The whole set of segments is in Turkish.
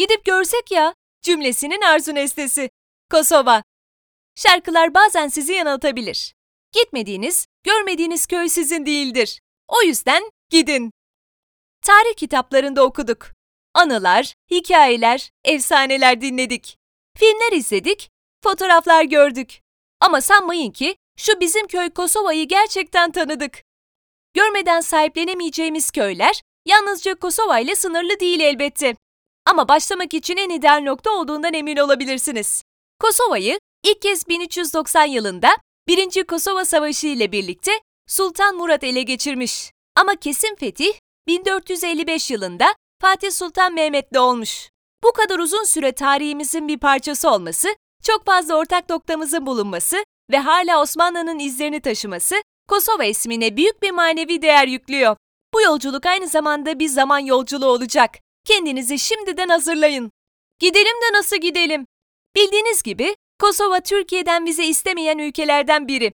Gidip görsek ya cümlesinin arzu nesnesi. Kosova. Şarkılar bazen sizi yanıltabilir. Gitmediğiniz, görmediğiniz köy sizin değildir. O yüzden gidin. Tarih kitaplarında okuduk. Anılar, hikayeler, efsaneler dinledik. Filmler izledik, fotoğraflar gördük. Ama sanmayın ki şu bizim köy Kosova'yı gerçekten tanıdık. Görmeden sahiplenemeyeceğimiz köyler yalnızca Kosova ile sınırlı değil elbette. Ama başlamak için en ideal nokta olduğundan emin olabilirsiniz. Kosova'yı ilk kez 1390 yılında 1. Kosova Savaşı ile birlikte Sultan Murat ele geçirmiş. Ama kesin fetih 1455 yılında Fatih Sultan Mehmet'le olmuş. Bu kadar uzun süre tarihimizin bir parçası olması, çok fazla ortak noktamızın bulunması ve hala Osmanlı'nın izlerini taşıması Kosova ismine büyük bir manevi değer yüklüyor. Bu yolculuk aynı zamanda bir zaman yolculuğu olacak. Kendinizi şimdiden hazırlayın. Gidelim de nasıl gidelim? Bildiğiniz gibi Kosova Türkiye'den vize istemeyen ülkelerden biri.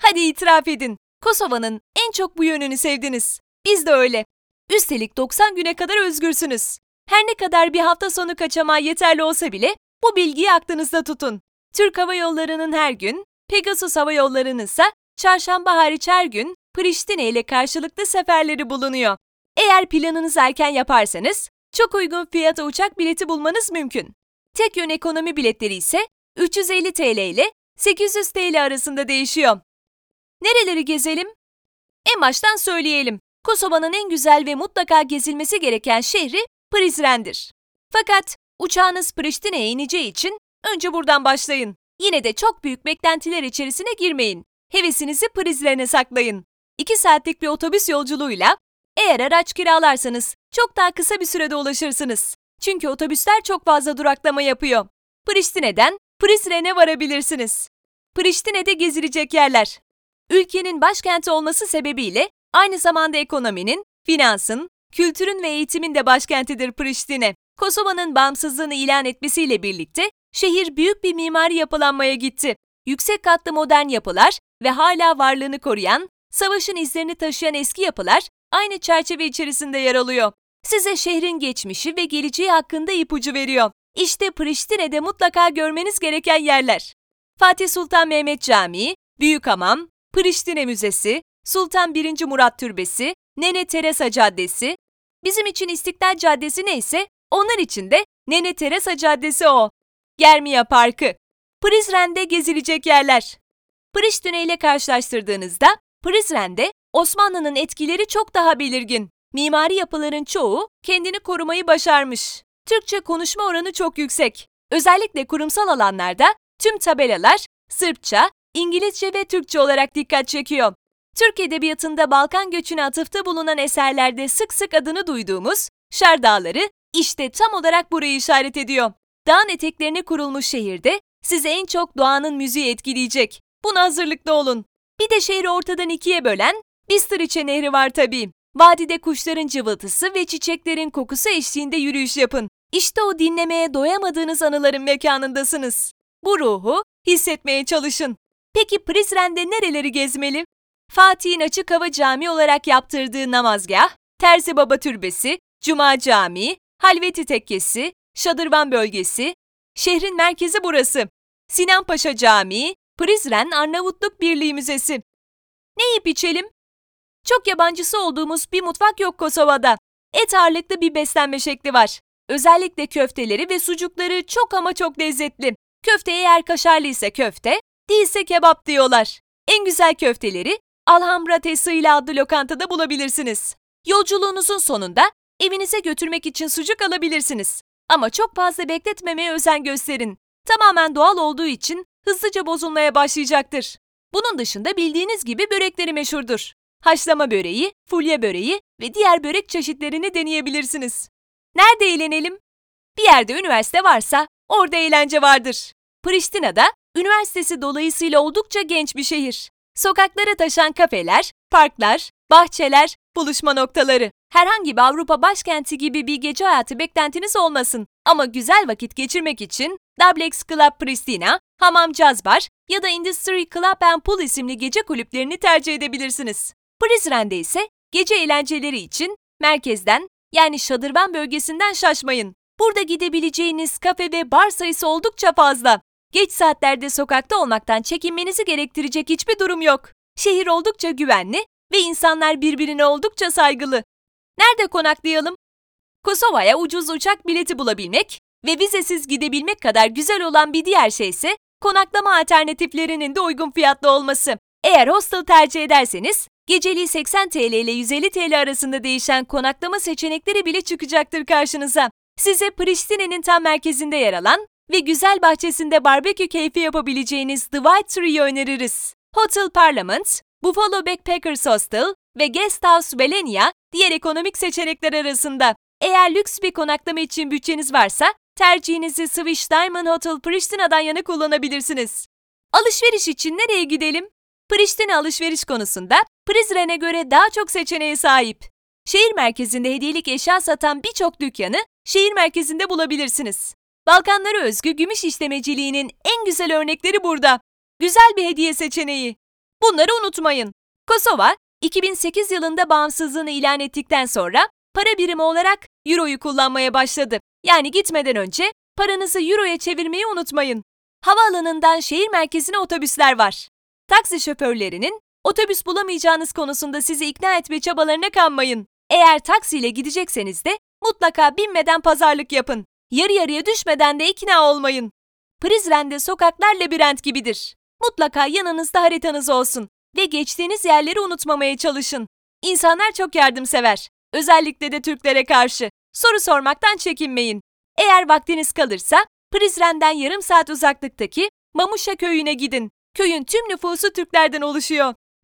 Hadi itiraf edin. Kosova'nın en çok bu yönünü sevdiniz. Biz de öyle. Üstelik 90 güne kadar özgürsünüz. Her ne kadar bir hafta sonu kaçamağı yeterli olsa bile bu bilgiyi aklınızda tutun. Türk Hava Yolları'nın her gün, Pegasus Hava Yolları'nın ise çarşamba hariç her gün Priştine ile karşılıklı seferleri bulunuyor. Eğer planınızı erken yaparsanız çok uygun fiyata uçak bileti bulmanız mümkün. Tek yön ekonomi biletleri ise 350 TL ile 800 TL arasında değişiyor. Nereleri gezelim? En baştan söyleyelim. Kosova'nın en güzel ve mutlaka gezilmesi gereken şehri Prizren'dir. Fakat uçağınız Priştine'ye ineceği için önce buradan başlayın. Yine de çok büyük beklentiler içerisine girmeyin. Hevesinizi Prizren'e saklayın. 2 saatlik bir otobüs yolculuğuyla eğer araç kiralarsanız çok daha kısa bir sürede ulaşırsınız. Çünkü otobüsler çok fazla duraklama yapıyor. Priştine'den Prizren'e varabilirsiniz. Priştine'de gezilecek yerler. Ülkenin başkenti olması sebebiyle aynı zamanda ekonominin, finansın, kültürün ve eğitimin de başkentidir Priştine. Kosova'nın bağımsızlığını ilan etmesiyle birlikte şehir büyük bir mimari yapılanmaya gitti. Yüksek katlı modern yapılar ve hala varlığını koruyan, savaşın izlerini taşıyan eski yapılar aynı çerçeve içerisinde yer alıyor. Size şehrin geçmişi ve geleceği hakkında ipucu veriyor. İşte Priştine'de mutlaka görmeniz gereken yerler. Fatih Sultan Mehmet Camii, Büyük Hamam, Priştine Müzesi, Sultan 1. Murat Türbesi, Nene Teresa Caddesi. Bizim için İstiklal Caddesi neyse, onlar için de Nene Teresa Caddesi o. Germia Parkı. Prizren'de gezilecek yerler. Priştine ile karşılaştırdığınızda Prizren'de Osmanlı'nın etkileri çok daha belirgin. Mimari yapıların çoğu kendini korumayı başarmış. Türkçe konuşma oranı çok yüksek. Özellikle kurumsal alanlarda tüm tabelalar Sırpça, İngilizce ve Türkçe olarak dikkat çekiyor. Türk Edebiyatı'nda Balkan göçüne atıfta bulunan eserlerde sık sık adını duyduğumuz Şar Dağları işte tam olarak burayı işaret ediyor. Dağın eteklerine kurulmuş şehirde sizi en çok doğanın müziği etkileyecek. Buna hazırlıklı olun. Bir de şehri ortadan ikiye bölen Bistariçe Nehri var tabii. Vadide kuşların cıvıltısı ve çiçeklerin kokusu eşliğinde yürüyüş yapın. İşte o dinlemeye doyamadığınız anıların mekanındasınız. Bu ruhu hissetmeye çalışın. Peki Prizren'de nereleri gezmeli? Fatih'in Açık Hava Camii olarak yaptırdığı namazgah, Terzi Baba Türbesi, Cuma Camii, Halveti Tekkesi, Şadırvan Bölgesi, şehrin merkezi burası. Sinan Paşa Camii, Prizren Arnavutluk Birliği Müzesi. Ne yiyip içelim? Çok yabancısı olduğumuz bir mutfak yok Kosova'da. Et ağırlıklı bir beslenme şekli var. Özellikle köfteleri ve sucukları çok ama çok lezzetli. Köfte eğer kaşarlı ise köfte, değilse kebap diyorlar. En güzel köfteleri Alhambra Tesila adlı lokantada bulabilirsiniz. Yolculuğunuzun sonunda evinize götürmek için sucuk alabilirsiniz. Ama çok fazla bekletmemeye özen gösterin. Tamamen doğal olduğu için hızlıca bozulmaya başlayacaktır. Bunun dışında bildiğiniz gibi börekleri meşhurdur. Haşlama böreği, fulye böreği ve diğer börek çeşitlerini deneyebilirsiniz. Nerede eğlenelim? Bir yerde üniversite varsa orada eğlence vardır. Priştina'da üniversitesi dolayısıyla oldukça genç bir şehir. Sokaklara taşan kafeler, parklar, bahçeler, buluşma noktaları. Herhangi bir Avrupa başkenti gibi bir gece hayatı beklentiniz olmasın. Ama güzel vakit geçirmek için Dublex Club Pristina, Hamam Jazz Bar ya da Industry Club and Pool isimli gece kulüplerini tercih edebilirsiniz. Prizren'de ise gece eğlenceleri için merkezden yani Şadırvan bölgesinden şaşmayın. Burada gidebileceğiniz kafe ve bar sayısı oldukça fazla. Geç saatlerde sokakta olmaktan çekinmenizi gerektirecek hiçbir durum yok. Şehir oldukça güvenli ve insanlar birbirine oldukça saygılı. Nerede konaklayalım? Kosova'ya ucuz uçak bileti bulabilmek ve vizesiz gidebilmek kadar güzel olan bir diğer şey ise konaklama alternatiflerinin de uygun fiyatlı olması. Eğer hostel tercih ederseniz, geceliği 80 TL ile 150 TL arasında değişen konaklama seçenekleri bile çıkacaktır karşınıza. Size Priştine'nin tam merkezinde yer alan ve güzel bahçesinde barbekü keyfi yapabileceğiniz The White Tree'yi öneririz. Hotel Parliament, Buffalo Backpackers Hostel ve Guest House Belenia diğer ekonomik seçenekler arasında. Eğer lüks bir konaklama için bütçeniz varsa, tercihinizi Swiss Diamond Hotel Pristina'dan yana kullanabilirsiniz. Alışveriş için nereye gidelim? Priştine alışveriş konusunda Prizren'e göre daha çok seçeneğe sahip. Şehir merkezinde hediyelik eşya satan birçok dükkanı şehir merkezinde bulabilirsiniz. Balkanlara özgü gümüş işlemeciliğinin en güzel örnekleri burada. Güzel bir hediye seçeneği. Bunları unutmayın. Kosova, 2008 yılında bağımsızlığını ilan ettikten sonra para birimi olarak Euro'yu kullanmaya başladı. Yani gitmeden önce paranızı Euro'ya çevirmeyi unutmayın. Havaalanından şehir merkezine otobüsler var. Taksi şoförlerinin otobüs bulamayacağınız konusunda sizi ikna etme çabalarına kanmayın. Eğer taksiyle gidecekseniz de mutlaka binmeden pazarlık yapın. Yarı yarıya düşmeden de ikna olmayın. Prizren'de sokaklar labirent gibidir. Mutlaka yanınızda haritanız olsun ve geçtiğiniz yerleri unutmamaya çalışın. İnsanlar çok yardımsever. Özellikle de Türklere karşı. Soru sormaktan çekinmeyin. Eğer vaktiniz kalırsa Prizren'den yarım saat uzaklıktaki Mamuşa köyüne gidin. Köyün tüm nüfusu Türklerden oluşuyor.